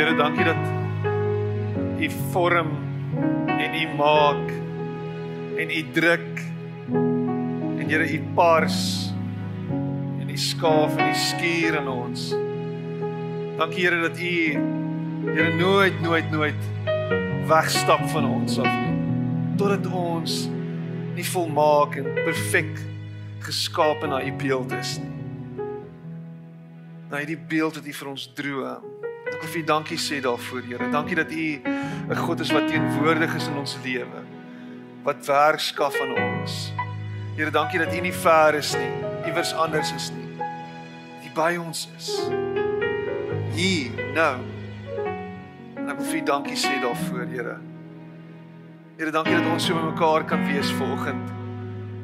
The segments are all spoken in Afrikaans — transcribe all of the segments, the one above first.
Here, dankie dat U vorm en U maak en U druk en Here U pars en U skaaf en U skuur in ons. Dankie Here dat U Here nooit nooit nooit wegstap van ons af nie. Totdat ons nie volmaak en perfek geskaap na U beeld is nie. Na hierdie beeld wat U vir ons droom. Ek wil vir U dankie sê daarvoor, Here. Dankie dat U 'n God is wat teenwoordig is in ons lewe. Wat werk skaf aan ons. Here, dankie dat U nie ver is nie. Iewers anders is nie. U by ons is. Hier, nou. En ek wil vir U dankie sê daarvoor, Here. Here, dankie dat ons so met mekaar kan wees vanoggend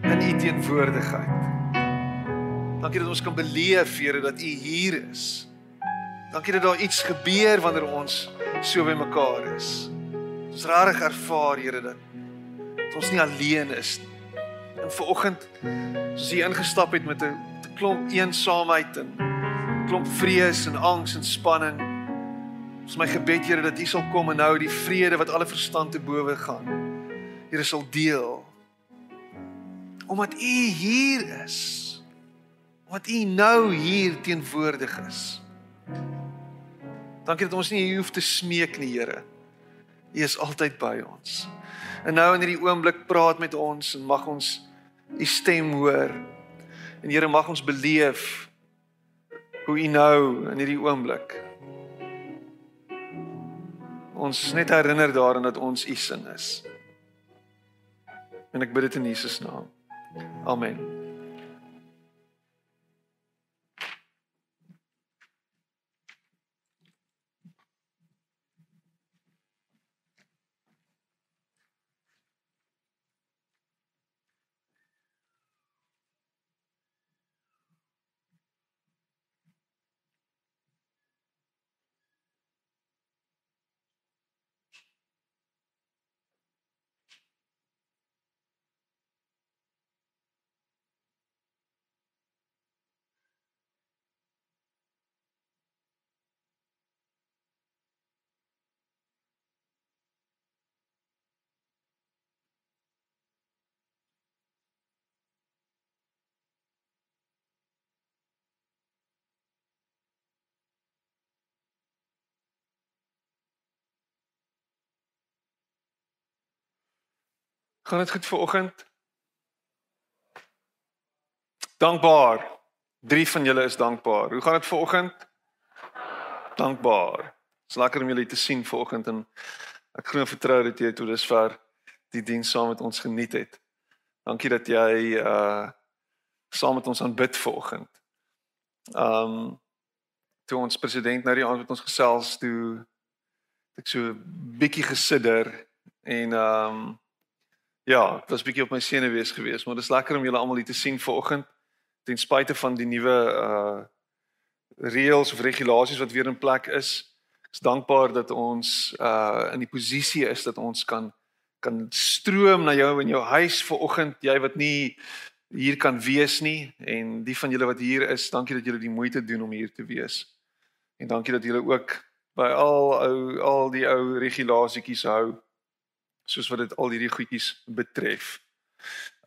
in U teenwoordigheid. Dankie dat ons kan beleef, Here, dat U hier is. Dankie dat daar iets gebeur wanneer ons so by mekaar is. Ons regtig ervaar, Here, dat, dat ons nie alleen is. En vanoggend as jy ingestap het met 'n klomp eensaamheid en klomp vrees en angs en spanning, is my gebed, Here, dat U sal kom en nou die vrede wat alle verstand te bowe gaan. Here sal deel. Omdat U hier is. Omdat U nou hier teenwoordig is. Dankie dat ons nie hier hoef te smeek nie, Here. U is altyd by ons. En nou in hierdie oomblik praat met ons en mag ons u stem hoor. En Here mag ons beleef hoe u nou in hierdie oomblik ons net herinner daaraan dat ons u sin is. En ek bid dit in Jesus naam. Amen. Gaan dit goed vir oggend? Dankbaar. Drie van julle is dankbaar. Hoe gaan dit vir oggend? Dankbaar. Dit's lekker om julle te sien vir oggend en ek glo vertrou dat jy tot dusver die diens saam met ons geniet het. Dankie dat jy uh saam met ons aanbid vir oggend. Um toe ons president nou die aand met ons gesels toe ek so bietjie gesidder en um Ja, dit was 'n bietjie op my senuwees gewees, maar dit is lekker om julle almal hier te sien vanoggend ten spyte van die nuwe uh reëls of regulasies wat weer in plek is. Ek is dankbaar dat ons uh in die posisie is dat ons kan kan stroom na jou in jou huis vanoggend, jy wat nie hier kan wees nie en die van julle wat hier is, dankie dat julle die moeite doen om hier te wees. En dankie dat julle ook by al ou al die ou regulasietjies hou soos wat dit al hierdie goedjies betref.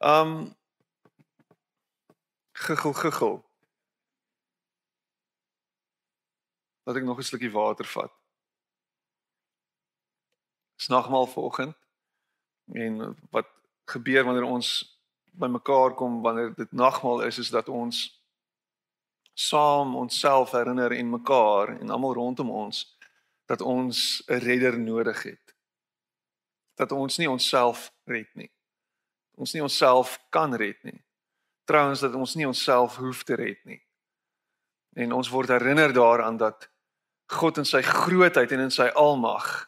Um giggel giggel. Laat ek nog 'n slukkie water vat. Snagmaal vanoggend. En wat gebeur wanneer ons bymekaar kom wanneer dit nagmaal is is dat ons saam onsself herinner en mekaar en almal rondom ons dat ons 'n redder nodig het dat ons nie onsself red nie. Ons nie onsself kan red nie. Trouwens dat ons nie onsself hoef te red nie. En ons word herinner daaraan dat God in sy grootheid en in sy almag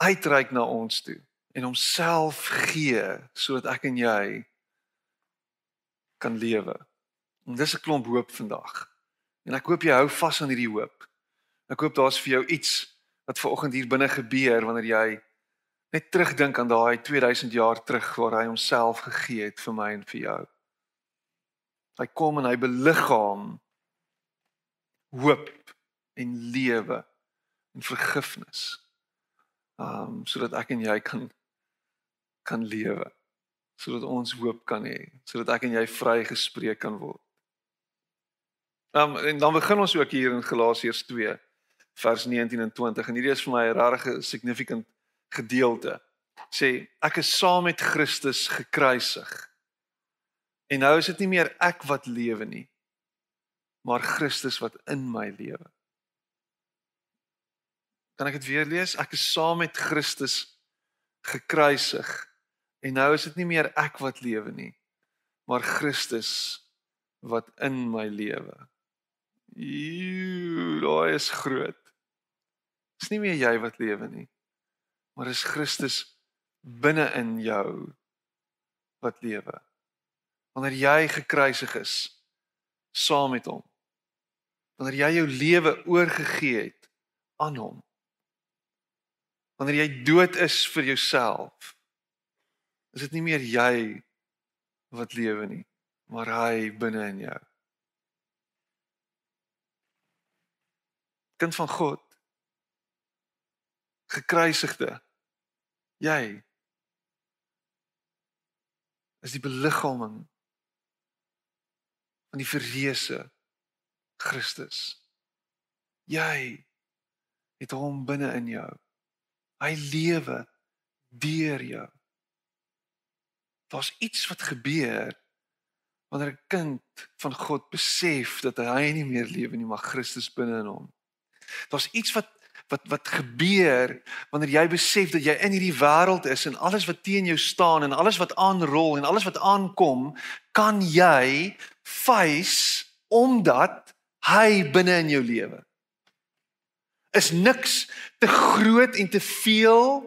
uitreik na ons toe en homself gee sodat ek en jy kan lewe. En dis 'n klomp hoop vandag. En ek hoop jy hou vas aan hierdie hoop. Ek hoop daar's vir jou iets wat ver oggend hier binne gebeur wanneer jy net terugdink aan daai 2000 jaar terug waar hy homself gegee het vir my en vir jou. Hy kom en hy beliggaam hoop en lewe en vergifnis. Um sodat ek en jy kan kan lewe. Sodat ons hoop kan hê, sodat ek en jy vrygespreek kan word. Um en dan begin ons ook hier in Galasiërs 2 vers 19 en 20 en hierdie is vir my 'n regtig significant gedeelte. Sê ek is saam met Christus gekruisig. En nou is dit nie meer ek wat lewe nie, maar Christus wat in my lewe. Kan ek dit weer lees? Ek is saam met Christus gekruisig. En nou is dit nie meer ek wat lewe nie, maar Christus wat in my lewe. Joe, daai is groot. Dis nie meer jy wat lewe nie, maar is Christus binne in jou wat lewe. Wanneer jy gekruisig is saam met hom. Wanneer jy jou lewe oorgegee het aan hom. Wanneer jy dood is vir jouself. Is dit nie meer jy wat lewe nie, maar hy binne in jou. Kind van God gekruisigde. Jy is die beliggaaming van die verreëse Christus. Jy het hom binne in jou. Hy lewe deur jou. Daar's iets wat gebeur wanneer 'n kind van God besef dat hy nie meer lewe nie, maar Christus binne in hom. Daar's iets wat wat wat gebeur wanneer jy besef dat jy in hierdie wêreld is en alles wat teen jou staan en alles wat aanrol en alles wat aankom, kan jy face omdat hy binne in jou lewe. Is niks te groot en te veel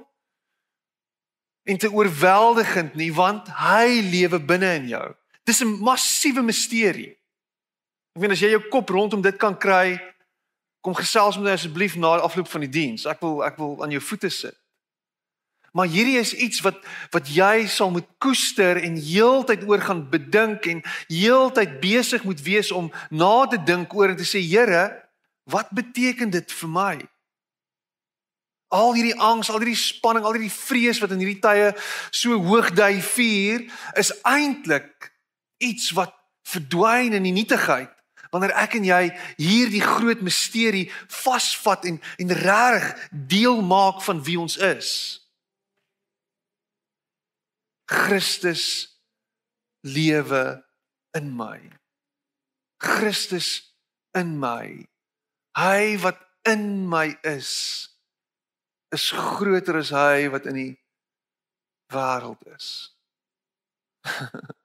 en te oorweldigend nie want hy lewe binne in jou. Dis 'n massiewe misterie. Ek weet as jy jou kop rondom dit kan kry, Kom gesels met my asseblief na afloop van die diens. Ek wil ek wil aan jou voete sit. Maar hierdie is iets wat wat jy sal moet koester en heeltyd oor gaan bedink en heeltyd besig moet wees om na te dink oor en te sê Here, wat beteken dit vir my? Al hierdie angs, al hierdie spanning, al hierdie vrees wat in hierdie tye so hoogdui vier, is eintlik iets wat verdwyn in die nietigheid wanneer ek en jy hierdie groot misterie vasvat en en reg deel maak van wie ons is. Christus lewe in my. Christus in my. Hy wat in my is is groter as hy wat in die wêreld is.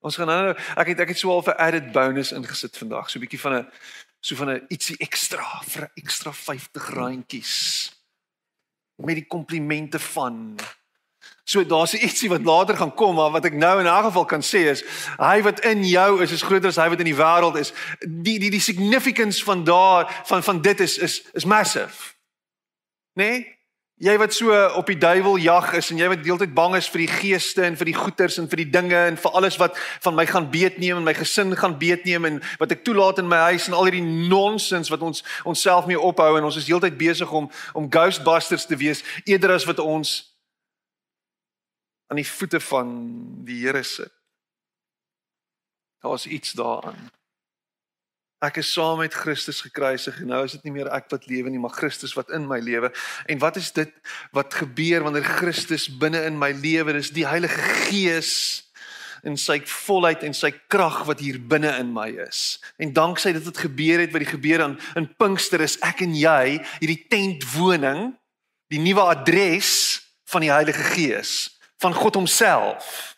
Ons gaan nou ek het ek het so al 'n added bonus ingesit vandag, so 'n bietjie van 'n so van 'n ietsie ekstra vir 'n ekstra 50 randjies met die komplimente van So daar's ietsie wat later gaan kom, maar wat ek nou in 'n geval kan sê is hy wat in jou is is groter as hy wat in die wêreld is. Die die die significance van daar van van dit is is is massive. Né? Nee? Jy wat so op die duiwel jag is en jy wat deeltyd bang is vir die geeste en vir die goeters en vir die dinge en vir alles wat van my gaan beetneem en my gesin gaan beetneem en wat ek toelaat in my huis en al hierdie nonsens wat ons onsself mee ophou en ons is heeltyd besig om om ghostbusters te wees eerder as wat ons aan die voete van die Here sit. Daar's iets daaraan. Ek is saam met Christus gekruisig en nou is dit nie meer ek wat lewe nie, maar Christus wat in my lewe. En wat is dit wat gebeur wanneer Christus binne in my lewe is? Die Heilige Gees in sy volheid en sy krag wat hier binne in my is. En danksy dit het gebeur het wat die gebeur aan in Pinkster is ek en jy hierdie tentwoning, die nuwe adres van die Heilige Gees, van God homself.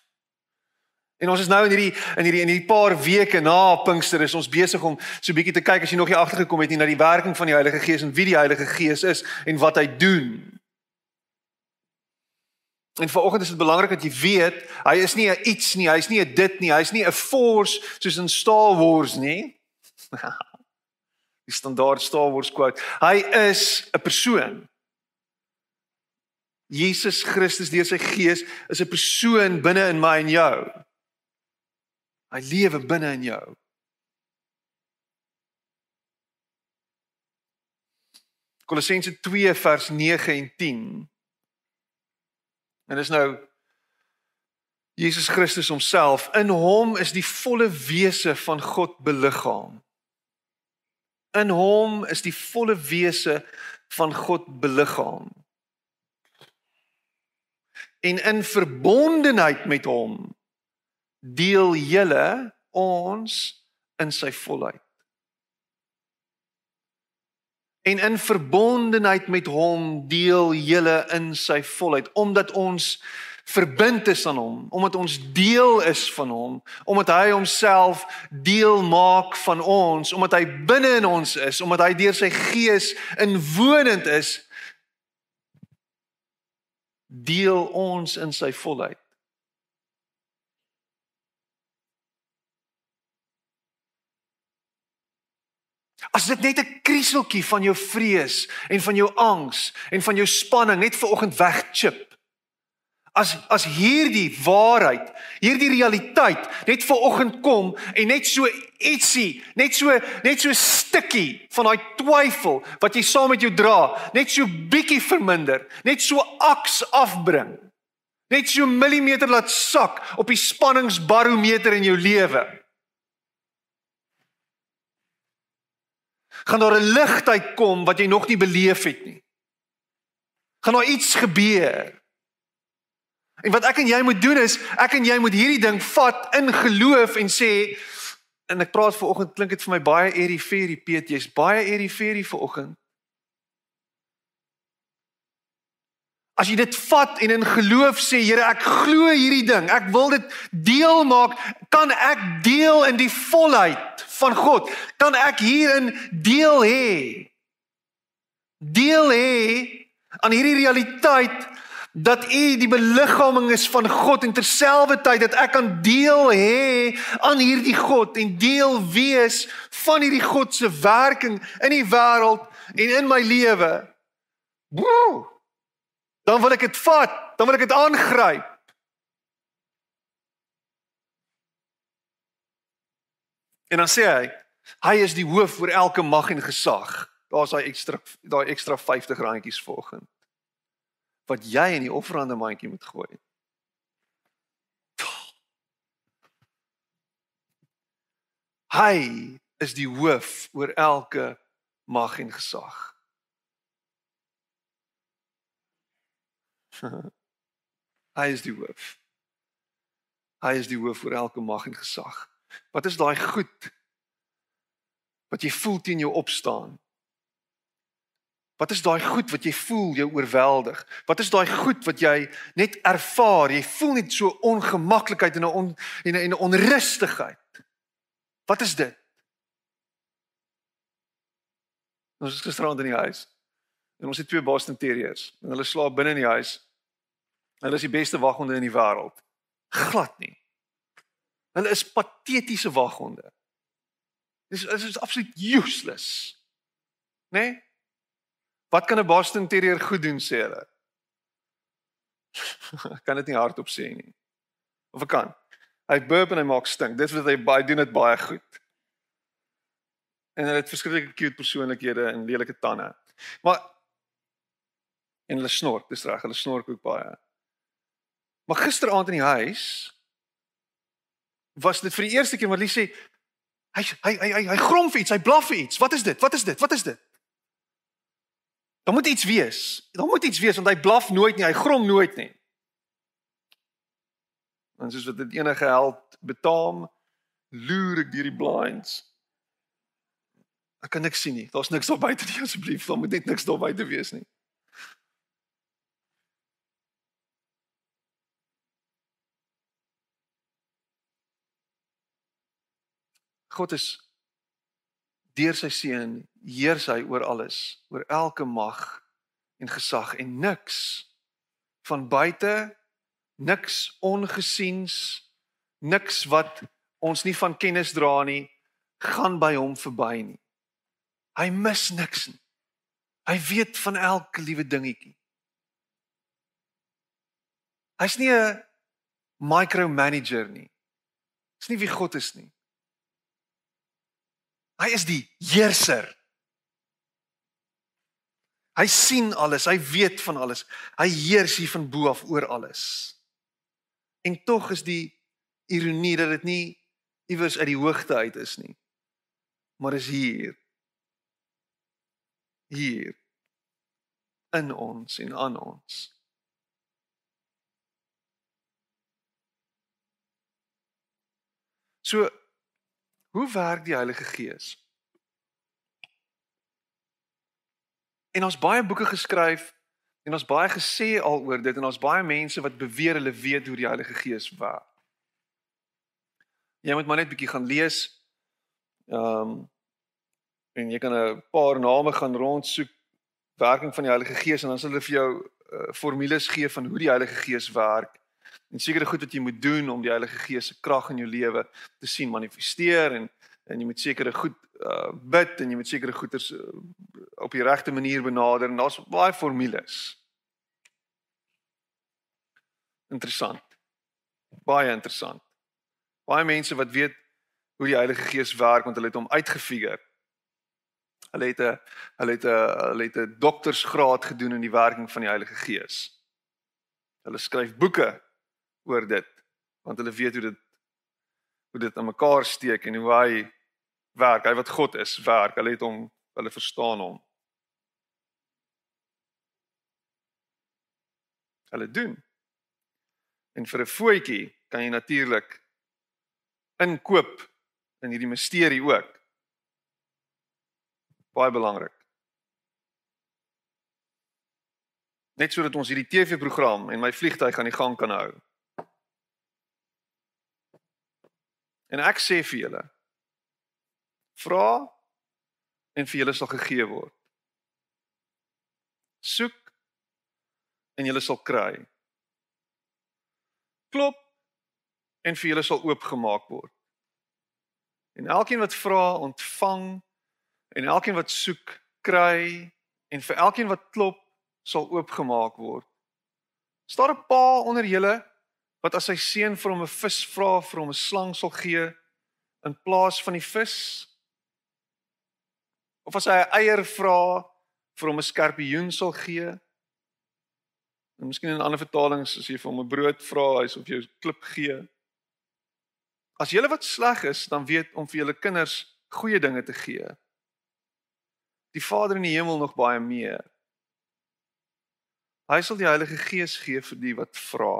En ons is nou in hierdie in hierdie in hierdie paar weke na Pinkster is ons besig om so 'n bietjie te kyk as jy nog nie agtergekom het nie na die werking van die Heilige Gees en wie die Heilige Gees is en wat hy doen. En vanoggend is dit belangrik dat jy weet, hy is nie 'n iets nie, hy's nie 'n dit nie, hy's nie 'n force soos in Star Wars nie. die standaard Star Wars quote. Hy is 'n persoon. Jesus Christus deur sy Gees is 'n persoon binne in my en jou. Hy lewe binne in jou. Kolossense 2 vers 9 en 10. En dis nou Jesus Christus homself. In hom is die volle wese van God beliggaam. In hom is die volle wese van God beliggaam. En in verbondenheid met hom deel julle ons in sy volheid. En in verbondenheid met hom deel julle in sy volheid omdat ons verbind is aan hom, omdat ons deel is van hom, omdat hy homself deel maak van ons, omdat hy binne in ons is, omdat hy deur sy gees inwonend is, deel ons in sy volheid. As dit net 'n krieseltjie van jou vrees en van jou angs en van jou spanning net ver oggend wegchip. As as hierdie waarheid, hierdie realiteit net ver oggend kom en net so ietsie, net so net so stukkie van daai twyfel wat jy saam met jou dra, net so bietjie verminder, net so aks afbring. Net so millimeter laat sak op die spanningsbarometer in jou lewe. Gaan daar 'n ligtheid kom wat jy nog nie beleef het nie. Gaan daar iets gebeur. En wat ek en jy moet doen is, ek en jy moet hierdie ding vat in geloof en sê en ek praat ver oggend klink dit vir my baie airy fairy Piet, jy's baie airy fairy ver oggend. As jy dit vat en in geloof sê, Here, ek glo hierdie ding. Ek wil dit deel maak. Kan ek deel in die volheid van God? Kan ek hierin deel hê? Deel hê aan hierdie realiteit dat U die beliggaaming is van God en terselfdertyd dat ek kan deel hê aan hierdie God en deel wees van hierdie God se werking in die wêreld en in my lewe. Woe! Dan wil ek dit vat, dan wil ek dit aangryp. En dan sê hy, hy is die hoof oor elke mag en gesag. Daar's daai ekstra daai ekstra 50 randjies volgens wat jy in die offerande mandjie moet gooi. Hy is die hoof oor elke mag en gesag. Hy is die hoof. Hy is die hoof oor elke mag en gesag. Wat is daai goed wat jy voel teen jou opstaan? Wat is daai goed wat jy voel jou oorweldig? Wat is daai goed wat jy net ervaar? Jy voel net so ongemaklikheid en 'n on, en 'n onrustigheid. Wat is dit? Ons is gisterand in die huis. En ons het twee Boston Terriers en hulle slaap binne in die huis. Hulle is die beste waghonde in die wêreld. Glad nie. Hulle is patetiese waghonde. Dis is, is absoluut useless. Né? Nee? Wat kan 'n Boston Terrier goed doen sê hulle? Kan dit nie hardop sê nie. Of ek kan. Hy burp en hy maak stink. Dit wat hy baie doen dit baie goed. En hulle het verskriklike cute persoonlikhede en lelike tande. Maar en hulle snork, dis reg, hulle snork ook baie. Maar gisteraand in die huis was dit vir die eerste keer wat Lies sê hy hy hy hy, hy grom vir iets, hy blaf vir iets. Wat is dit? Wat is dit? Wat is dit? Daar moet iets wees. Daar moet iets wees want hy blaf nooit nie, hy grom nooit nie. En soos wat dit enige held betaam, loer ek deur die blinds. Ek kan niks sien nie. Daar's niks daar buite nie asseblief. Daar moet net niks daar buite wees nie. God is deur sy seun heers hy oor alles, oor elke mag en gesag en niks van buite niks ongesiens niks wat ons nie van kennis dra nie gaan by hom verby nie. Hy mis niks nie. Hy weet van elke liewe dingetjie. Hy's nie 'n micromanager nie. Dis nie wie God is nie. Hy is die heerser. Hy sien alles, hy weet van alles. Hy heers hier van bo af oor alles. En tog is die ironie dat dit nie iewers uit die hoogte uit is nie. Maar is hier. Hier in ons en aan ons. So hoe werk die Heilige Gees? En ons baie boeke geskryf en ons baie gesê al oor dit en ons baie mense wat beweer hulle weet hoe die Heilige Gees werk. Jy moet maar net bietjie gaan lees. Ehm um, en jy kan 'n paar name gaan rondsoek werking van die Heilige Gees en dan sal hulle vir jou uh, formules gee van hoe die Heilige Gees werk en sekere goed wat jy moet doen om die Heilige Gees se krag in jou lewe te sien manifesteer en en jy moet sekere goed uh, bid en jy moet sekere goeders uh, op die regte manier benader en daar's baie formules. Interessant. Baie interessant. Baie mense wat weet hoe die Heilige Gees werk want hulle het hom uitgefigure. Hulle het 'n hulle het 'n hulle het 'n doktorsgraad gedoen in die werking van die Heilige Gees. Hulle skryf boeke oor dit want hulle weet hoe dit hoe dit aan mekaar steek en hoe hy werk. Hy wat God is, werk. Hulle het hom hulle verstaan hom. Hulle doen. En vir 'n voetjie kan jy natuurlik inkoop in hierdie misterie ook. Baie belangrik. Net sodat ons hierdie TV-program en my vliegtyg aan die gang kan hou. En ek sê vir julle, vra en vir julle sal gegee word. Soek en julle sal kry. Klop en vir julle sal oopgemaak word. En elkeen wat vra, ontvang en elkeen wat soek, kry en vir elkeen wat klop, sal oopgemaak word. Staar 'n pa onder julle wat as sy seun vir hom 'n vis vra, vir hom 'n slang sal gee in plaas van die vis? Of as hy 'n eier vra, vir hom 'n skorpioen sal gee? En miskien in ander vertalings as jy vir hom 'n brood vra, hy sal vir jou 'n klip gee. As jy wat sleg is, dan weet om vir julle kinders goeie dinge te gee die Vader in die hemel nog baie meer. Hy sal die Heilige Gees gee vir die wat vra.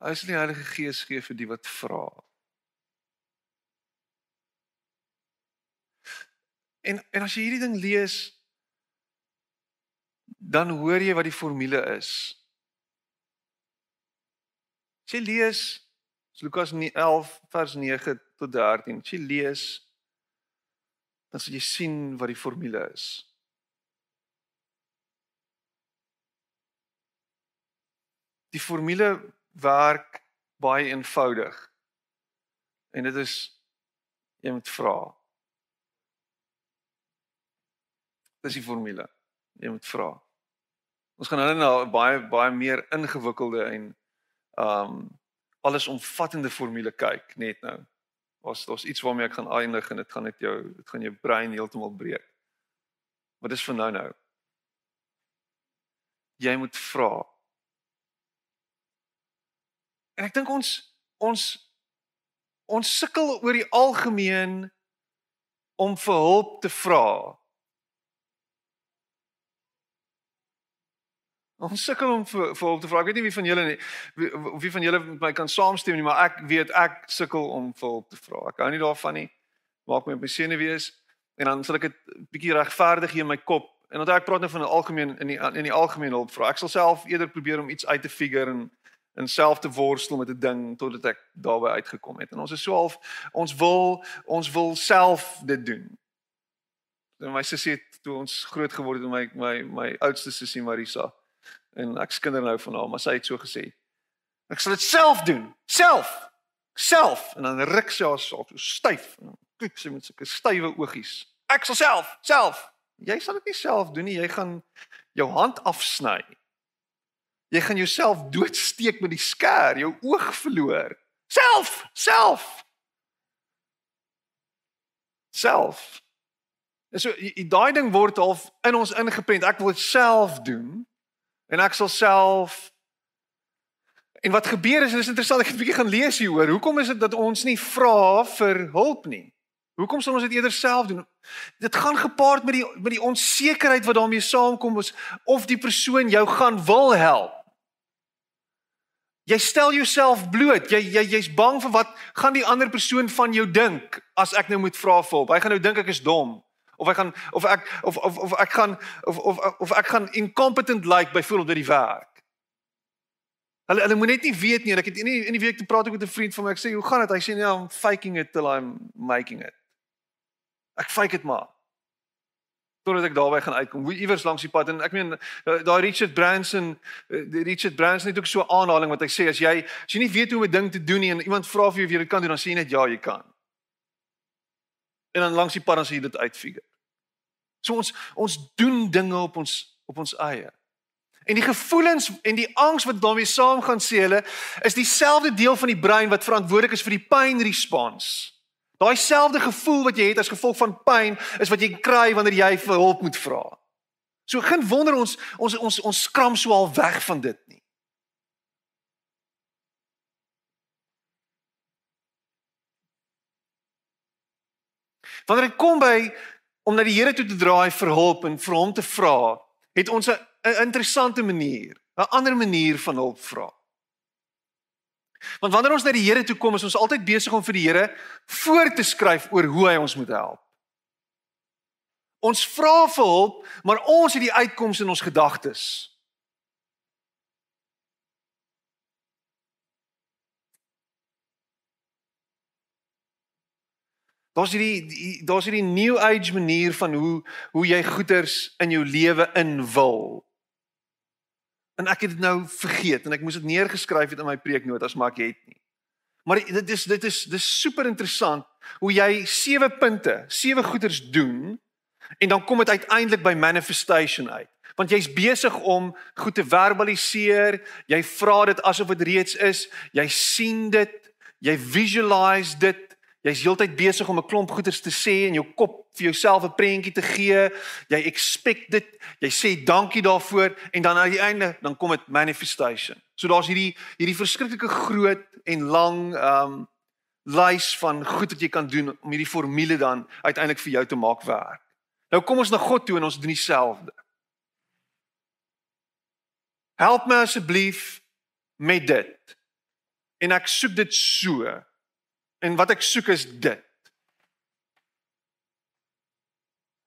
Hy sal die Heilige Gees gee vir die wat vra. En en as jy hierdie ding lees dan hoor jy wat die formule is. As jy lees Lukas 11 vers 9 tot 13, as jy lees dan sal jy sien wat die formule is. Die formule werk baie eenvoudig. En dit is jy moet vra. Dis die formule. Jy moet vra. Ons gaan nou na baie baie meer ingewikkelde en um allesomvattende formule kyk net nou. Was daar's iets waarmee ek gaan eindig en dit gaan net jou dit gaan jou brein heeltemal breek. Wat is vir nou nou? Jy moet vra. En ek dink ons ons ons sukkel oor die algemeen om vir hulp te vra. Ons sukkel om vir vir hulp te vra. Ek weet nie wie van julle nie wie, wie van julle met my kan saamstem nie, maar ek weet ek sukkel om vir hulp te vra. Ek hou nie daarvan nie. Maak my op my senuwees en dan sal ek dit bietjie regverdig in my kop. En dan ek praat nou van 'n algemeen in die in die algemeen hulp vra. Ek sal self eerder probeer om iets uit te figure en en self te worstel met 'n ding totdat ek daarby uitgekom het. En ons is so half ons wil ons wil self dit doen. En my sussie het toe ons groot geword het my my my oudste sussie Marisa en ek skinder nou van haar, maar sy het so gesê. Ek sal dit self doen, self. Self en dan ruk sy haar so styf. Kyk sy met sulke stywe oogies. Ek sal self, self. Jy sal dit nie self doen nie, jy gaan jou hand afsny. Jy gaan jouself doodsteek met die skêr, jou oog verloor. Self, self. Self. En so daai ding word half in ons ingeprent. Ek wil dit self doen en ek sal self En wat gebeur is, is interessant, ek het 'n bietjie gaan lees hieroor. Hoekom is dit dat ons nie vra vir hulp nie? Hoekom sal ons dit eerder self doen? Dit gaan gepaard met die met die onsekerheid wat daarmee saamkom is of die persoon jou gaan wil help. Jy stel jouself bloot. Jy jy jy's bang vir wat gaan die ander persoon van jou dink as ek nou moet vra vir hulp. Hy gaan nou dink ek is dom of ek gaan of ek of of of ek gaan of of of ek gaan incompetent like byvoorbeeld by die werk. Hulle hulle moet net nie weet nie. Ek het in die, in die week te praat ek met 'n vriend van my. Ek sê, "Hoe gaan dit?" Hy sê, "Nee, I'm faking it till I'm making it." Ek fake dit maar. Totdat ek daarby gaan uitkom. Hoe iewers langs die pad en ek meen daai Richard Branson, die Richard Branson het ook so 'n aanhaling wat hy sê as jy as jy nie weet hoe om 'n ding te doen nie en iemand vra vir jou of jy dit kan doen, dan sê jy net ja, jy kan. En dan langs die pad dan sê jy dit uitfigure. So ons ons doen dinge op ons op ons eie. En die gevoelens en die angs wat daarmee saamgaan sê hulle is dieselfde deel van die brein wat verantwoordelik is vir die pain response. Daai selfde gevoel wat jy het as gevolg van pyn is wat jy kry wanneer jy vir hulp moet vra. So geen wonder ons ons ons ons skram so al weg van dit nie. Wanneer ek kom by om na die Here toe te draai vir hulp en vir hom te vra, het ons 'n interessante manier, 'n ander manier van hulp vra. Want wanneer ons na die Here toe kom, is ons altyd besig om vir die Here voor te skryf oor hoe hy ons moet help. Ons vra vir hulp, maar ons het die uitkoms in ons gedagtes. Daar's hierdie daar's hierdie new age manier van hoe hoe jy goeders in jou lewe inwil. En ek het dit nou vergeet en ek moes dit neergeskryf het in my preeknotas, maar ek het nie. Maar dit is dit is dis super interessant hoe jy sewe punte, sewe goeders doen en dan kom dit uiteindelik by manifestation uit. Want jy's besig om goed te verbaliseer, jy vra dit asof dit reeds is, jy sien dit, jy visualize dit, Jy's heeltyd besig om 'n klomp goeders te sê in jou kop vir jouself 'n prentjie te gee. Jy expect dit. Jy sê dankie daarvoor en dan aan die einde dan kom dit manifestation. So daar's hierdie hierdie verskriklike groot en lang um lys van goed wat jy kan doen om hierdie formule dan uiteindelik vir jou te maak werk. Nou kom ons na God toe en ons doen dieselfde. Help my asseblief met dit. En ek soek dit so. En wat ek soek is dit.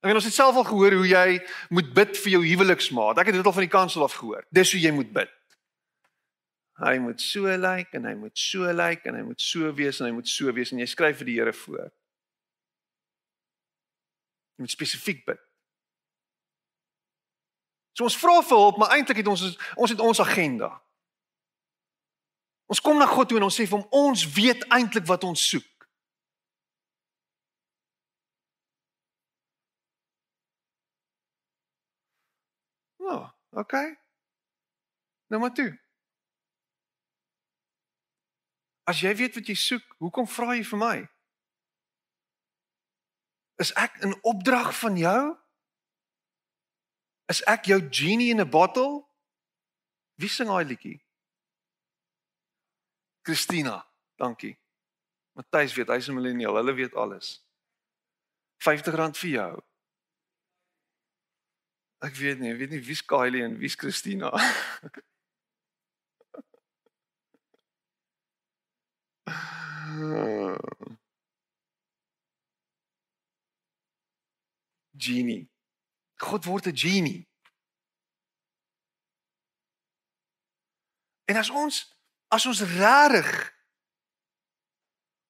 Ek weet ons het self al gehoor hoe jy moet bid vir jou huweliksmaat. Ek het dit al van die kansel af gehoor. Dis hoe jy moet bid. Hy moet so lyk like, en hy moet so lyk like, en hy moet so wees en hy moet so wees en jy skryf vir die Here voor. Jy moet spesifiek bid. So ons vra vir hulp, maar eintlik het ons ons het ons agenda. Ons kom na God toe en ons sê vir hom ons weet eintlik wat ons soek. O, oh, okay. Nou maar toe. As jy weet wat jy soek, hoekom vra jy vir my? Is ek 'n opdrag van jou? Is ek jou genie in 'n bottle? Wie sing daai liedjie? Christina, dankie. Matthys weet, hy's 'n millennial, hulle weet alles. R50 vir jou. Ek weet nie, ek weet nie wie's Kylie en wie's Christina. Genie. God word 'n genie. En as ons as ons regtig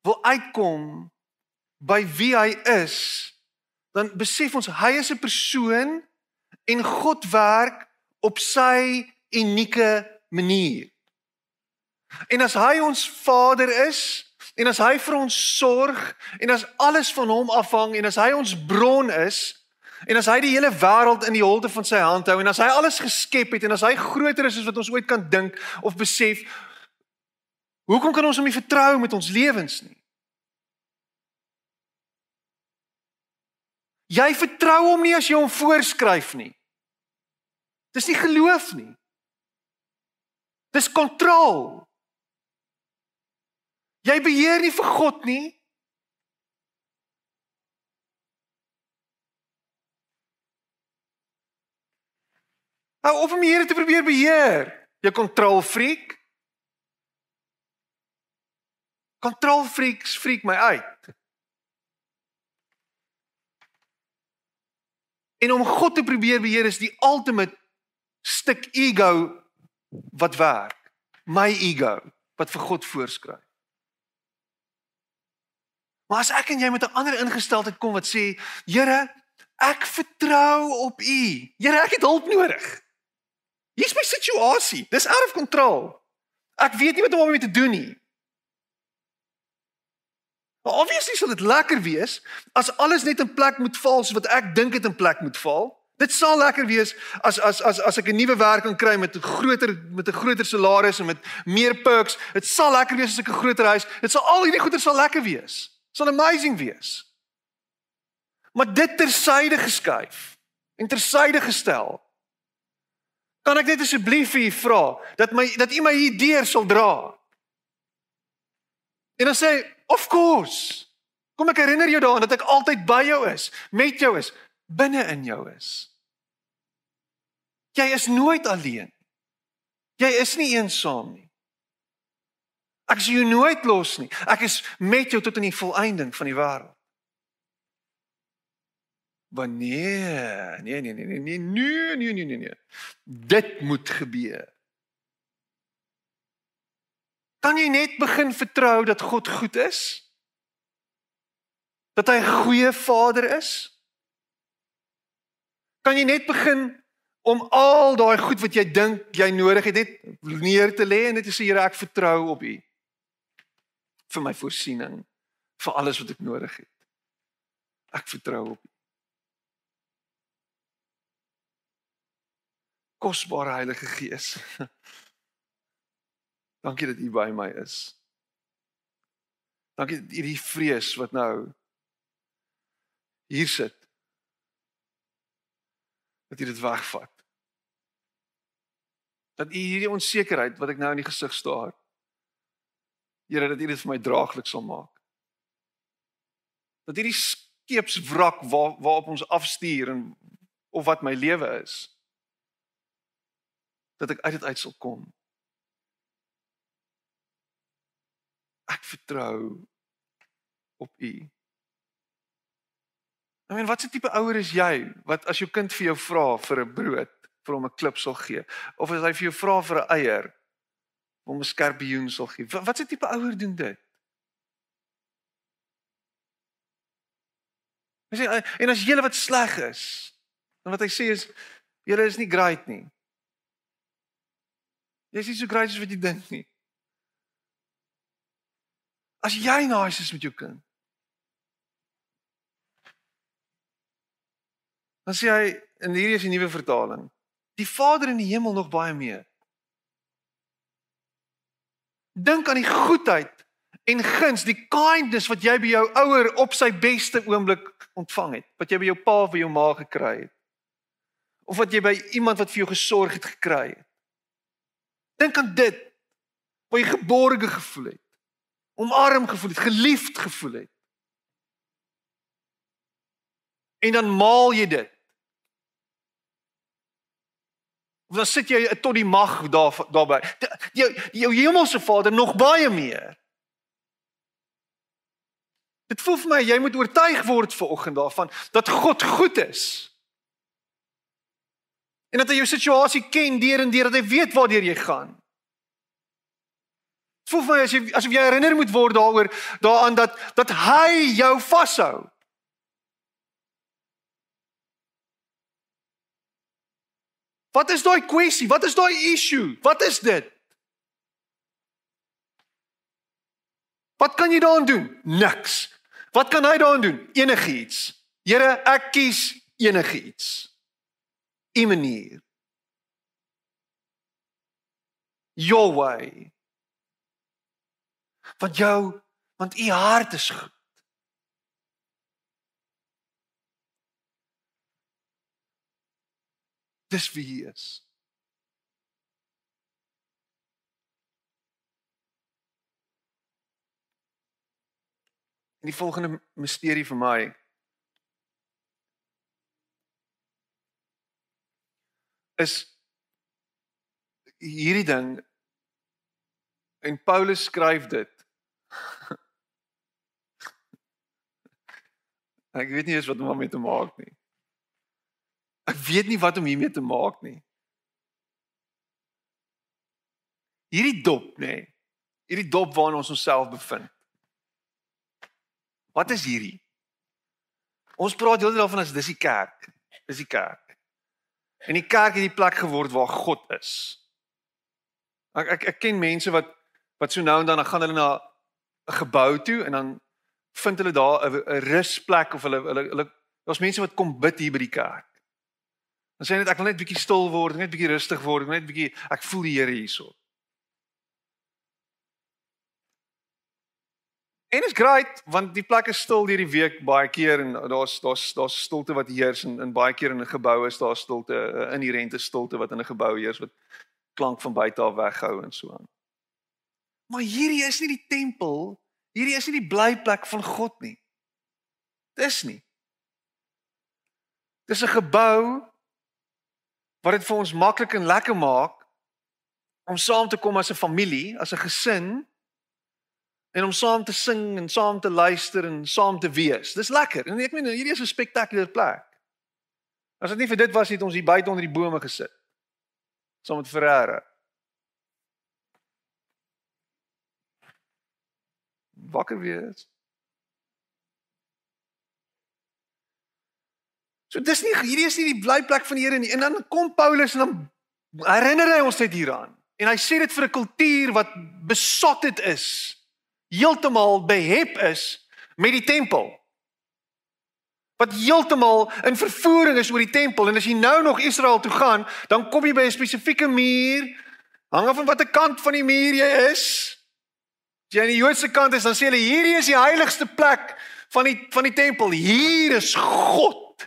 wil uitkom by wie hy is, dan besef ons hy is 'n persoon en God werk op sy unieke manier. En as hy ons Vader is en as hy vir ons sorg en as alles van hom afhang en as hy ons bron is en as hy die hele wêreld in die holte van sy hand hou en as hy alles geskep het en as hy groter is as wat ons ooit kan dink of besef, Hoekom kan ons hom nie vertrou met ons lewens nie? Jy vertrou hom nie as jy hom voorskryf nie. Dis nie geloof nie. Dis kontrol. Jy beheer nie vir God nie. Hou op om die Here te probeer beheer. Jy kontrolfreak. Kontrolfreaks freak my uit. En om God te probeer beheer is die ultimate stuk ego wat werk. My ego wat vir God voorskryf. Maar as ek en jy met 'n ander ingesteldheid kom wat sê, Here, ek vertrou op U. Here, ek het hulp nodig. Hier's my situasie. Dis out of control. Ek weet nie wat om daarmee te doen nie. Maar obviously sal dit lekker wees as alles net in plek moet val soos wat ek dink dit in plek moet val. Dit sal lekker wees as as as as ek 'n nuwe werk kan kry met 'n groter met 'n groter salaris en met meer perks. Dit sal lekker wees as ek 'n groter huis. Dit sal al hierdie goeder sal lekker wees. Dit sal amazing wees. Maar dit tersyde geskuif en tersyde gestel. Kan ek net asseblief vir u vra dat my dat u my hier deur sal dra? En dan sê, "Of course." Kom ek herinner jou daaraan dat ek altyd by jou is, met jou is, binne in jou is. Jy is nooit alleen. Jy is nie eensaam nie. Ek sien jou nooit los nie. Ek is met jou tot in die volëinding van die wêreld. Wanneer? Nee, nee, nee, nee, nee, nee, nee, nee, nee, nee. Dit moet gebeur. Kan jy net begin vertrou dat God goed is? Dat hy 'n goeie Vader is? Kan jy net begin om al daai goed wat jy dink jy nodig het net neer te lê en net sê Here, ek vertrou op U vir my voorsiening vir alles wat ek nodig het. Ek vertrou op U. kosbare Heilige Gees. Dankie dat U by my is. Dankie dat hierdie vrees wat nou hier sit dat U dit wegvat. Dat U hierdie onsekerheid wat ek nou in die gesig staar Here dat U dit vir my draaglik sal maak. Dat hierdie skeepswrak waar waarop ons afstuur en of wat my lewe is dat ek uit dit uit sal kom. Ek vertrou op U. I mean, wat 'n tipe ouer is jy wat as jou kind vir jou vra vir 'n brood, vir hom 'n klip sal gee, of as hy vir jou vra vir 'n eier, hom 'n skorpioen sal gee. Wat 'n tipe ouer doen dit? Hy sê en as jy wat sleg is, dan wat hy sê is jy is nie great nie. Jy's nie so great as wat jy dink nie. As jy nice is met jou kind. Dan sê hy in hierdie is 'n nuwe vertaling. Die Vader in die hemel nog baie meer. Dink aan die goedheid en guns, die kindness wat jy by jou ouer op sy beste oomblik ontvang het, wat jy by jou pa of by jou ma gekry het. Of wat jy by iemand wat vir jou gesorg het gekry het. Dink aan dit. Waar jy geborge gevoel het. Omarm gevoel het, geliefd gevoel het. En dan maal jy dit. Of dan sit jy tot die mag daar daarby. Jou jou hemelse Vader nog baie meer. Dit voel vir my jy moet oortuig word vanoggend daarvan dat God goed is. En dat hy jou situasie ken deur en deur dat hy weet waartoe jy gaan. Voel vir my as jy asof jy herinner moet word daaroor daaraan dat dat hy jou vashou. Wat is daai kwessie? Wat is daai issue? Wat is dit? Wat kan jy daaraan doen? Niks. Wat kan hy daaraan doen? Enigiets. Here, ek kies enigiets. 'n manier. Your way. Want jou want u hart is goed. Dis wie hy is. En die volgende misterie vir my is hierdie ding en Paulus skryf dit. Ek weet nie eens wat om daarmee te maak nie. Ek weet nie wat om hiermee te maak nie. Hierdie dop, nê. Nee, hierdie dop waarin ons onsself bevind. Wat is hierdie? Ons praat heeltemal van as dis die kerk. Dis die kerk. En die kerk het die plek geword waar God is. Ek ek ek ken mense wat wat so nou en dan dan gaan hulle na 'n gebou toe en dan vind hulle daar 'n rusplek of hulle hulle hulle daar's mense wat kom bid hier by die kerk. Dan sê net ek wil net bietjie stil word, net bietjie rustig word, net bietjie ek voel die Here hierso. En is great want die plek is stil hierdie week baie keer en daar's daar's daar's stilte wat heers en in baie keer in 'n gebou is daar stilte, inherente stilte wat in 'n gebou heers wat klank van buite af weghou en so aan. Maar hierdie is nie die tempel, hierdie is nie die blyplek van God nie. Dis nie. Dis 'n gebou wat dit vir ons maklik en lekker maak om saam te kom as 'n familie, as 'n gesin en om saam te sing en saam te luister en saam te wees. Dis lekker. En ek meen hierdie is 'n spektakulêre plek. As dit nie vir dit was het ons hier buite onder die bome gesit. Saam met Ferreira. Wakker wees. So dis nie hierdie is nie die blyplek van die Here nie. En dan kom Paulus en dan herinner hy ons net hieraan. En hy sê dit vir 'n kultuur wat besotted is heeltemal behep is met die tempel. Wat heeltemal in vervoering is oor die tempel en as jy nou nog Israel toe gaan, dan kom jy by 'n spesifieke muur, hang af van watter kant van die muur jy is. As jy aan die Joodse kant is, dan sê hulle hierdie is die heiligste plek van die van die tempel. Hier is God.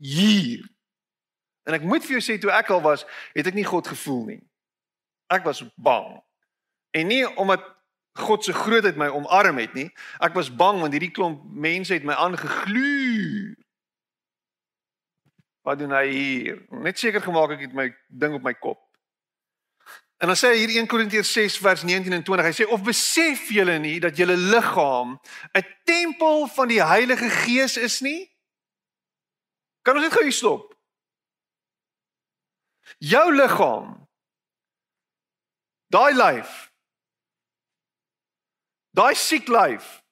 Hier. En ek moet vir jou sê toe ek al was, het ek nie God gevoel nie. Ek was bang. En nie omdat God se grootheid my omarm het nie. Ek was bang want hierdie klomp mense het my aangegluur. Wat doen hy hier? Net seker gemaak ek het my ding op my kop. En dan sê hy hier 1 Korintiërs 6 vers 19 en 20. Hy sê of besef julle nie dat julle liggaam 'n tempel van die Heilige Gees is nie? Kan ons net gou hier stop? Jou liggaam. Daai lyf Daai siek lyf.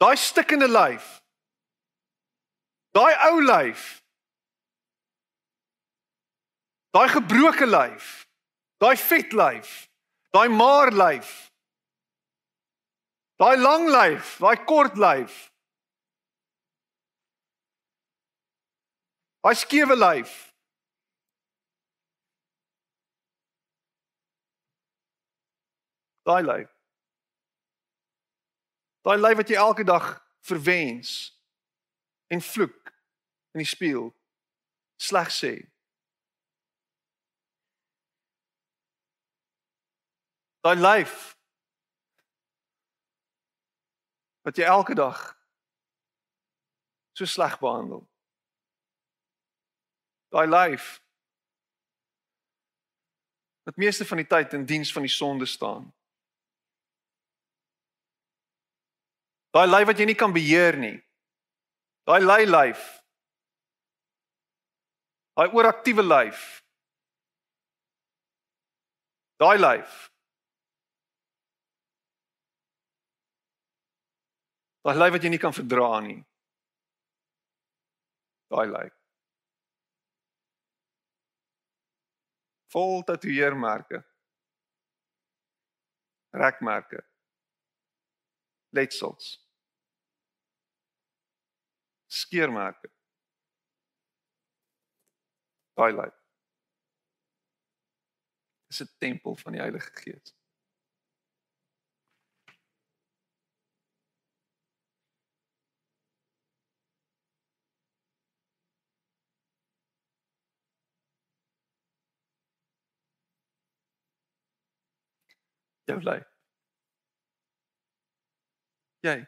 Daai stikkende lyf. Daai ou lyf. Daai gebroke lyf. Daai vet lyf. Daai maar lyf. Daai lang lyf, daai kort lyf. Daai skewe lyf. Daai lyf. Daai lyf wat jy elke dag verwens en vloek in die spieël sleg sê. Daai lyf wat jy elke dag so sleg behandel. Daai lyf wat meeste van die tyd in diens van die sonde staan. Daai lyf wat jy nie kan beheer nie. Daai lei lyf. Daai ooraktiewe lyf. Daai lyf. Daai lyf wat jy nie kan verdra nie. Daai lyf. Vol tatoeëermerke. Rekmerke letsels. Skeermerke. Daai lyk. Dis 'n tempel van die Heilige Gees. Jou lyf. Jy.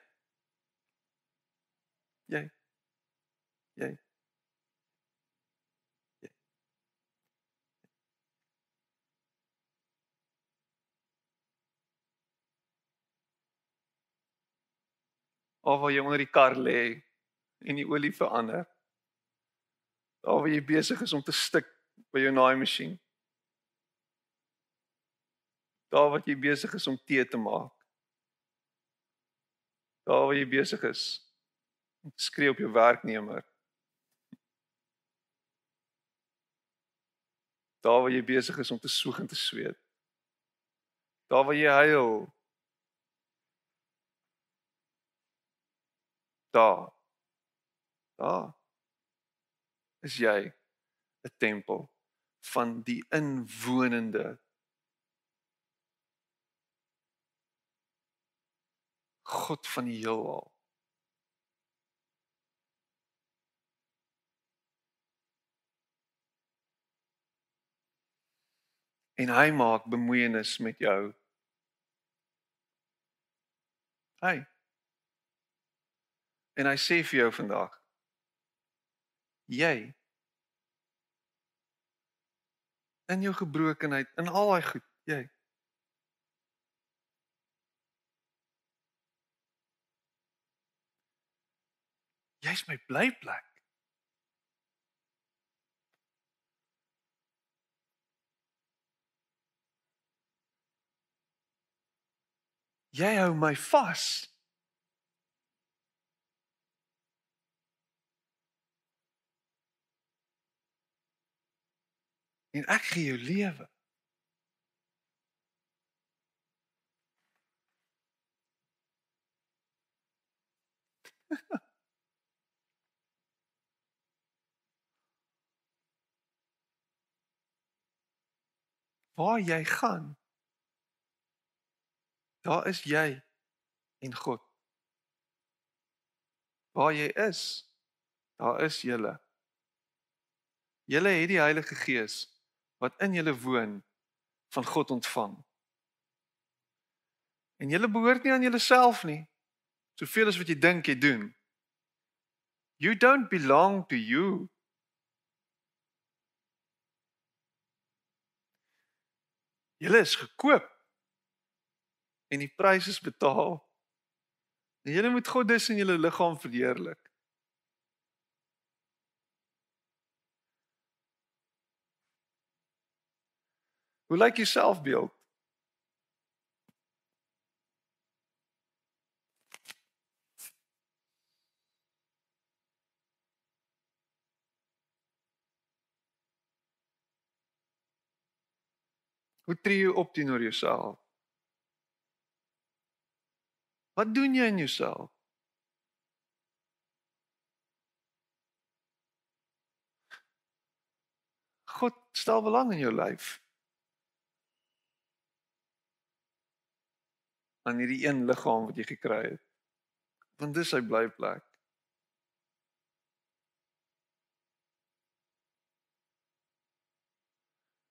Jy. Jy. Of waar jy onder die kar lê en die olie verander. Daar waar jy besig is om te stik by jou naaimasjien. Daar wat jy besig is om tee te maak. Daar waar jy besig is om te skree op jou werknemer. Daar waar jy besig is om te soeg en te sweet. Daar waar jy huil daar daar is jy 'n tempel van die inwonende God van die heelal en hy maak bemoeienis met jou. Hy. En hy sê vir jou vandag: Jy in jou gebrokenheid, in al daai goed, jy Jy's my blyplek. Jy hou my vas. en ek gee jou lewe. Waar jy gaan, daar is jy en God. Waar jy is, daar is julle. Julle het die Heilige Gees wat in julle woon van God ontvang. En julle behoort nie aan julleself nie. Soveel as wat jy dink jy doen. You don't belong to you. Julle is gekoop. En die prys is betaal. En julle moet God dus in julle liggaam verheerlik. Hoe lyk jou selfbeeld? Hoe tree jy op teenoor jouself? Wat doen jy in jouself? God stel belang in jou lewe. aan hierdie een liggaam wat jy gekry het. Want dis sy blyplek.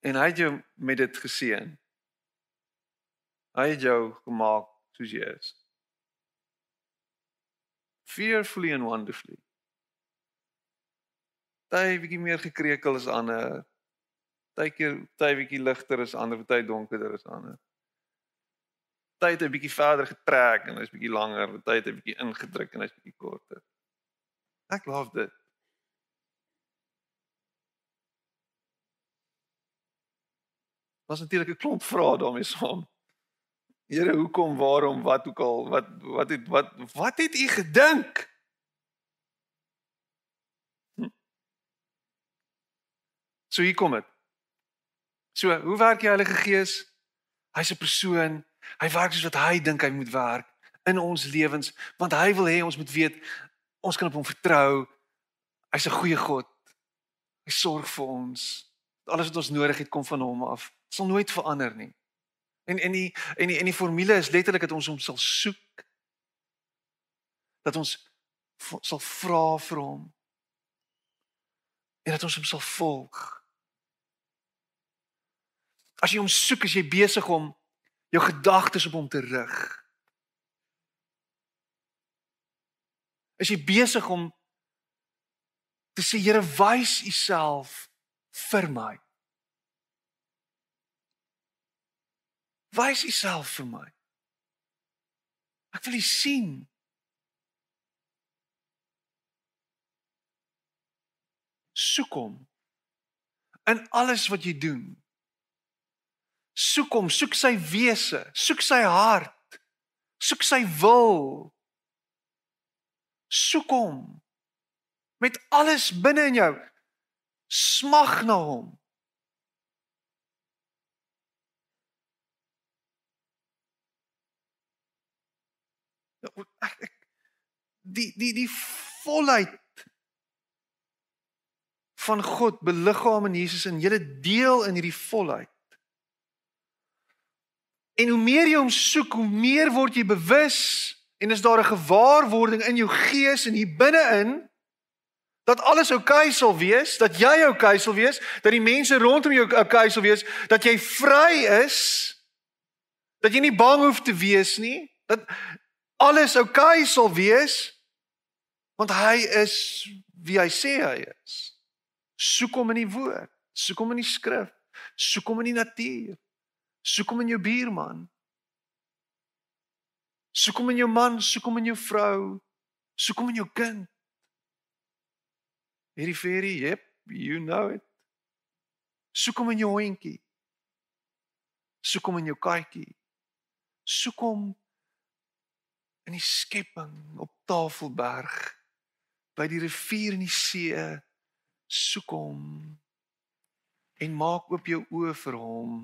En hy het jou met dit geseën. Hy het jou gemaak soos jy is. Fearfully and wonderfully. Jy bietjie meer gekrekel as ander. Partykeer jy bietjie ligter as ander, party donkerder as ander tyd 'n bietjie verder getrek en hy's bietjie langer, tyd 'n bietjie ingedruk en hy's bietjie korter. Ek love dit. Was natuurlik 'n klomp vrae daarmee saam. Here, hoekom, waarom, wat ook al, wat wat het wat wat het u gedink? Hm. So hier kom dit. So, hoe werk die Heilige Gees? Hy's 'n persoon Hy werk soos wat hy dink hy moet werk in ons lewens want hy wil hê ons moet weet ons kan op hom vertrou. Hy's 'n goeie God. Hy sorg vir ons. Alles wat ons nodig het kom van hom af. Sal nooit verander nie. En en die en die en die formule is letterlik dat ons hom sal soek. Dat ons sal vra vir hom. En dat ons hom sal volg. As jy hom soek, as jy besig om jou gedagtes op hom te rig. Is jy besig om te sê Here wys u self vir my? Wys u self vir my. Ek wil u sien. Soek hom in alles wat jy doen. Soek hom, soek sy wese, soek sy hart, soek sy wil. Soek hom met alles binne in jou. Smag na hom. Ek, ek, die die die volheid van God beliggaam in Jesus en jy deel in hierdie volheid. En hoe meer jy hom soek, hoe meer word jy bewus en is daar 'n gewaarwording in jou gees en hier binne-in dat alles oukei okay sal wees, dat jy oukei okay sal wees, dat die mense rondom jou oukei okay sal wees, dat jy vry is, dat jy nie bang hoef te wees nie, dat alles oukei okay sal wees want hy is wie hy sê hy is. Soek hom in die woord, soek hom in die skrif, soek hom in die natuur. Soek hom in jou buurman. Soek hom in jou man, soek hom in jou vrou, soek hom in jou kind. Hierdie fairy, yep, you know it. Soek hom in jou hondjie. Soek hom in jou katjie. Soek hom in die skepping op Tafelberg by die rivier en die see. Soek hom en maak oop jou oë vir hom.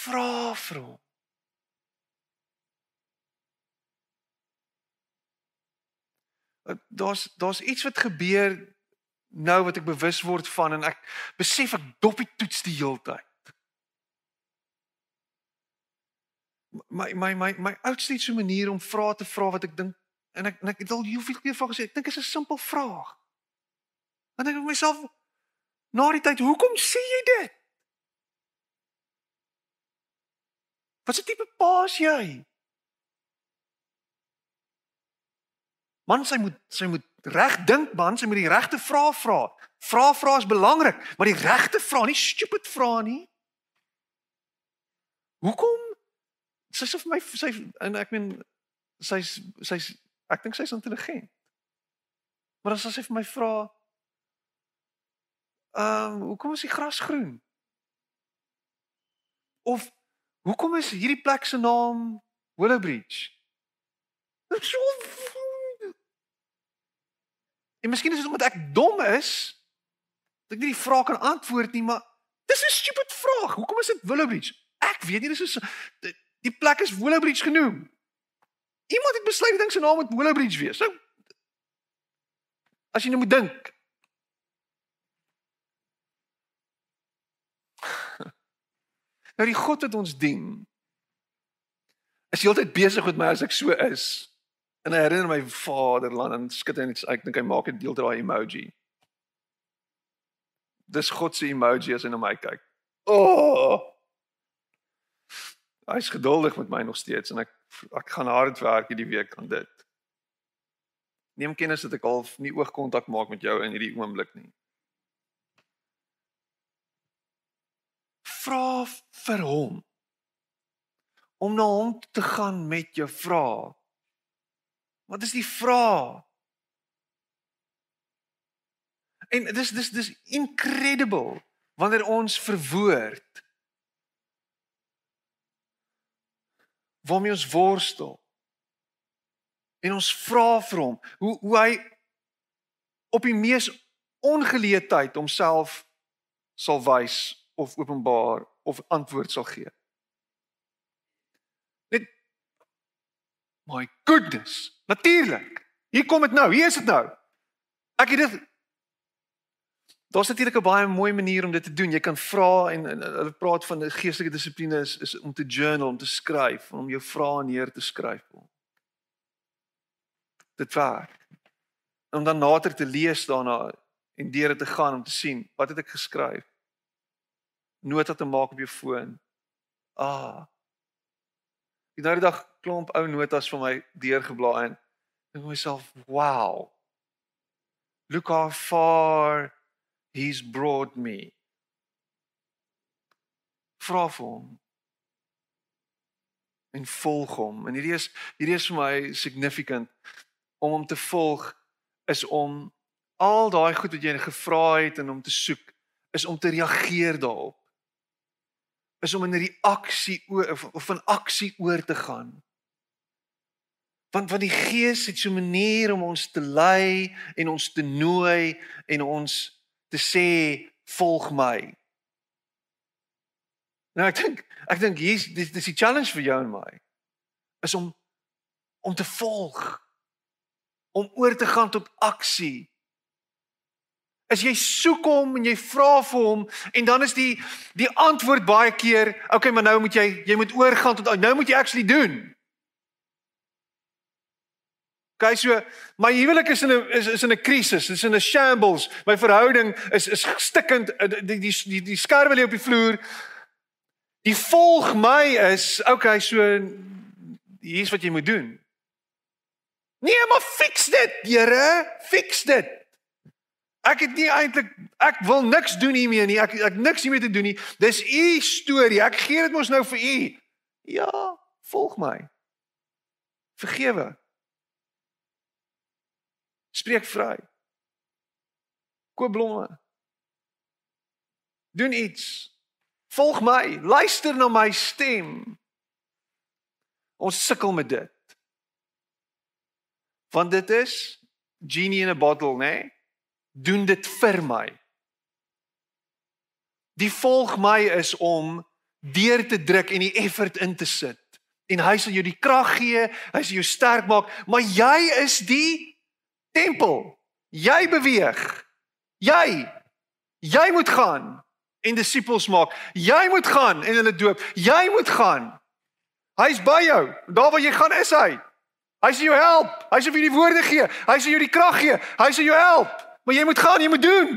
vra vir hom. Daar's daar's iets wat gebeur nou wat ek bewus word van en ek besef ek dop die toets die heeltyd. My my my my oudste so 'n manier om vrae te vra wat ek dink en ek en ek het al hoeveel keer vra gesê ek dink is 'n simpel vraag. Dink ek myself na die tyd, hoekom sê jy dit? Wat 'n tipe pa is jy? Man, sy moet sy moet reg dink, man, sy moet die regte vrae vra. Vrae vra is belangrik, maar die regte vrae, nie stupid vrae nie. Hoekom? Sy sê vir my sy en ek meen sy's sy's ek dink sy's intelligent. Maar as sy vir my vra, ehm, um, hoekom is die gras groen? Of Hoekom is hierdie plek se naam Willowbridge? Dit so En miskien is dit omdat ek dom is dat ek nie die vraag kan antwoord nie, maar dis 'n stupid vraag. Hoekom is dit Willowbridge? Ek weet nie, dis is die plek is Willowbridge genoem. Iemand het besluit ding se naam moet Willowbridge wees. Nou as jy nou moet dink, Nou die God wat ons dien is heeltyd besig met my as ek so is. En hy herinner my Vaderland en hy net ek dink hy maak 'n deel daai emoji. Dis God se emoji as hy na my kyk. Oh! Hy's geduldig met my nog steeds en ek ek gaan hard werk hierdie week aan dit. Neem kennis dat ek half nie oogkontak maak met jou in hierdie oomblik nie. vra vir hom om na hom te gaan met jou vrae. Wat is die vraag? En dis dis dis incredible wanneer ons verwoord waarmee ons worstel. En ons vra vir hom hoe hoe hy op die mees ongeleë tyd homself sal wys of openbaar of antwoord sal gee. Net my goodness, natuurlik. Hier kom dit nou. Hier is dit nou. Ek het dit Daar's natuurlik 'n baie mooi manier om dit te doen. Jy kan vra en, en hulle praat van geestelike dissipline is, is om te journal, om te skryf, om jou vrae neer te skryf. Dit werk. Om dan later te lees daarna en deur dit te gaan om te sien wat het ek geskryf? nota te maak op jou foon. Ah. Het nou die dag klomp ou notas van my deurgeblaai en dink myself, "Wow. Look how far he's brought me." Vra vir hom en volg hom. En hierdie is hierdie is vir my significant om hom te volg is om al daai goed wat jy gevra het en om te soek is om te reageer daarop. Is om in reaksie of van aksie oor te gaan. Want want die Gees het so 'n manier om ons te lei en ons te nooi en ons te sê volg my. Nou ek dink ek dink hier's dis dis die challenge vir jou en my is om om te volg om oor te gaan tot aksie is jy soek hom en jy vra vir hom en dan is die die antwoord baie keer okay maar nou moet jy jy moet oorgaan tot nou moet jy actually doen. Kyk so my huwelik is in 'n is is in 'n krisis, is in 'n shambles. My verhouding is is stikkend die die die, die skerwe lê op die vloer. Die volg my is okay so hier's wat jy moet doen. Nee, maar fix dit, Here, fix dit. Ek het nie eintlik ek wil niks doen hiermee nie. Ek ek niks hiermee te doen nie. Dis u storie. Ek gee dit mos nou vir u. Ja, volg my. Vergewe. Spreek vry. Koop blomme. Doen iets. Volg my. Luister na my stem. Ons sukkel met dit. Want dit is genie in a bottle, né? Nee? doen dit vir my. Die volg my is om deur te druk en die effort in te sit. En hy sal jou die krag gee, hy sal jou sterk maak, maar jy is die tempel. Jy beweeg. Jy jy moet gaan en disippels maak. Jy moet gaan en hulle doop. Jy moet gaan. Hy's by jou. Daar waar jy gaan is hy. Hy sal jou help. Hy sal vir jou die woorde gee. Hy sal jou die krag gee. Hy sal jou help. Maar jy moet gaan, jy moet doen.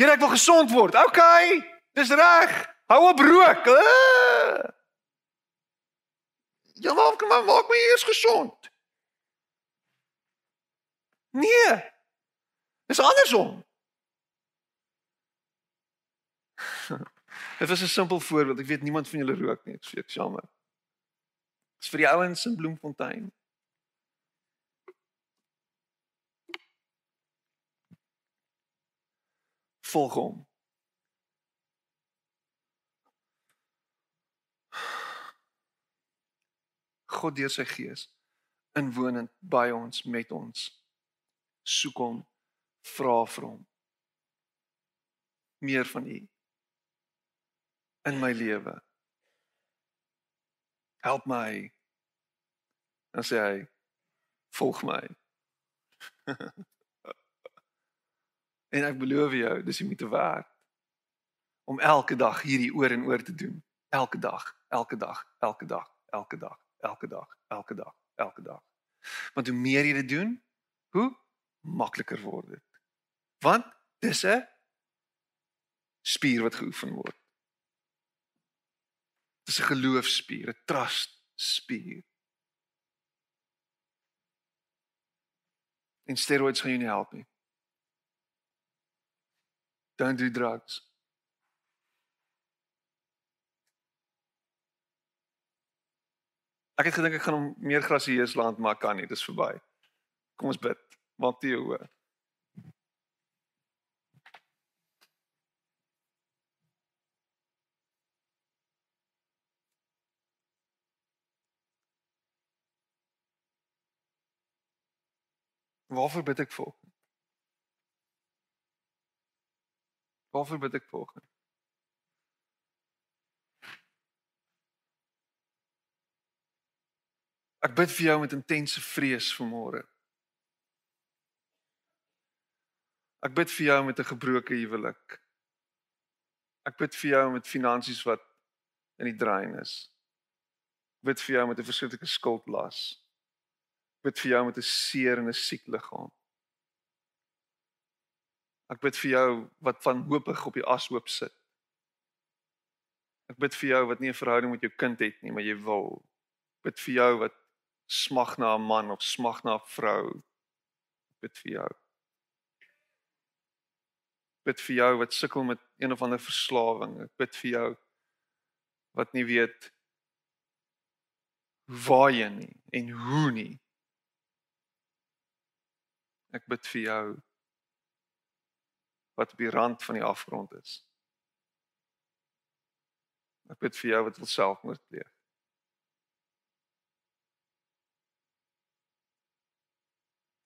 Here, ek wil gesond word. OK. Dis reg. Hou op rook. Uh. Ja, maar kom maar, maak my eers gesond. Nee. Dis andersom. Dit was 'n simpel voorbeeld. Ek weet niemand van julle rook nie. Ek is jammer. Dis vir die ouens in Bloemfontein. volg hom. God deur sy gees inwonend by ons met ons. Soek hom vra vir hom. Meer van u. In my lewe. Help my. Dan sê hy volg my. En ek beloof jou, dis jy moet werk om elke dag hierdie oor en oor te doen. Elke dag, elke dag, elke dag, elke dag, elke dag, elke dag, elke dag. Want hoe meer jy dit doen, hoe makliker word dit. Want dis 'n spier wat geoefen word. Dis 'n geloofspier, 'n trust spier. En steroids gaan jou nie help nie. Don't do drugs. Ek het gedink ek gaan hom meer grasieus land maar kan nie, dis verby. Kom ons bid. Maak die oë. Waarvoor bid ek vir? Waarvoor bid ek volgens? Ek bid vir jou met intense vrees vanmôre. Ek bid vir jou met 'n gebroke huwelik. Ek bid vir jou met finansies wat in die drain is. Ek bid vir jou met 'n verskriklike skuldlas. Ek bid vir jou met 'n seer en 'n siek liggaam. Ek bid vir jou wat van hoopig op die ashoop sit. Ek bid vir jou wat nie 'n verhouding met jou kind het nie, maar jy wil. Ek bid vir jou wat smag na 'n man of smag na 'n vrou. Bid vir jou. Bid vir jou wat sukkel met een of ander verslawing. Ek bid vir jou wat nie weet waarheen nie en hoe nie. Ek bid vir jou wat die rand van die afgrond is. Ek bid vir jou wat wil selfmoord pleeg.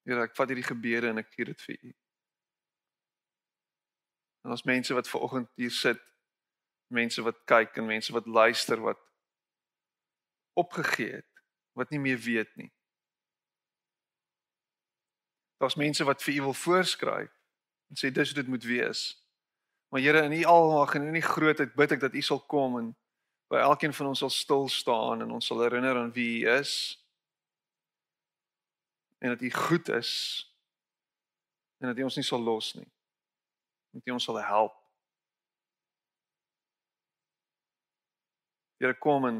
Here, ek vat hierdie gebede en ek gee dit vir U. En ons mense wat ver oggend hier sit, mense wat kyk en mense wat luister wat opgegee het, wat nie meer weet nie. Daar's mense wat vir U wil voorskryf en sê dis hoe dit moet wees. Maar Here, in U almag en in U grootheid bid ek dat U sal kom en by elkeen van ons sal stil staan en ons sal herinner aan wie U is. En dat U goed is. En dat U ons nie sal los nie. Dat U ons sal help. Here kom en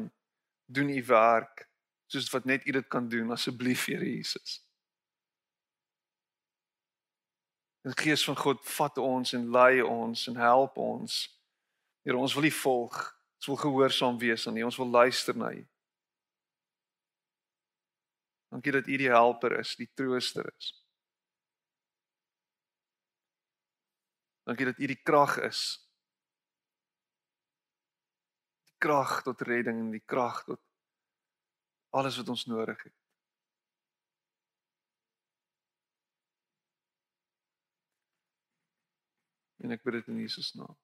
doen U werk soos wat net U dit kan doen asseblief Here Jesus. Die Gees van God vat ons en lei ons en help ons. Here ons wil U volg. Ons wil gehoorsaam wees aan U. Ons wil luister na U. Dankie dat U die helper is, die trooster is. Dankie dat U die krag is. Die krag tot redding en die krag tot alles wat ons nodig het. En ek bid dit in Jesus naam.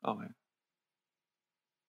Amen.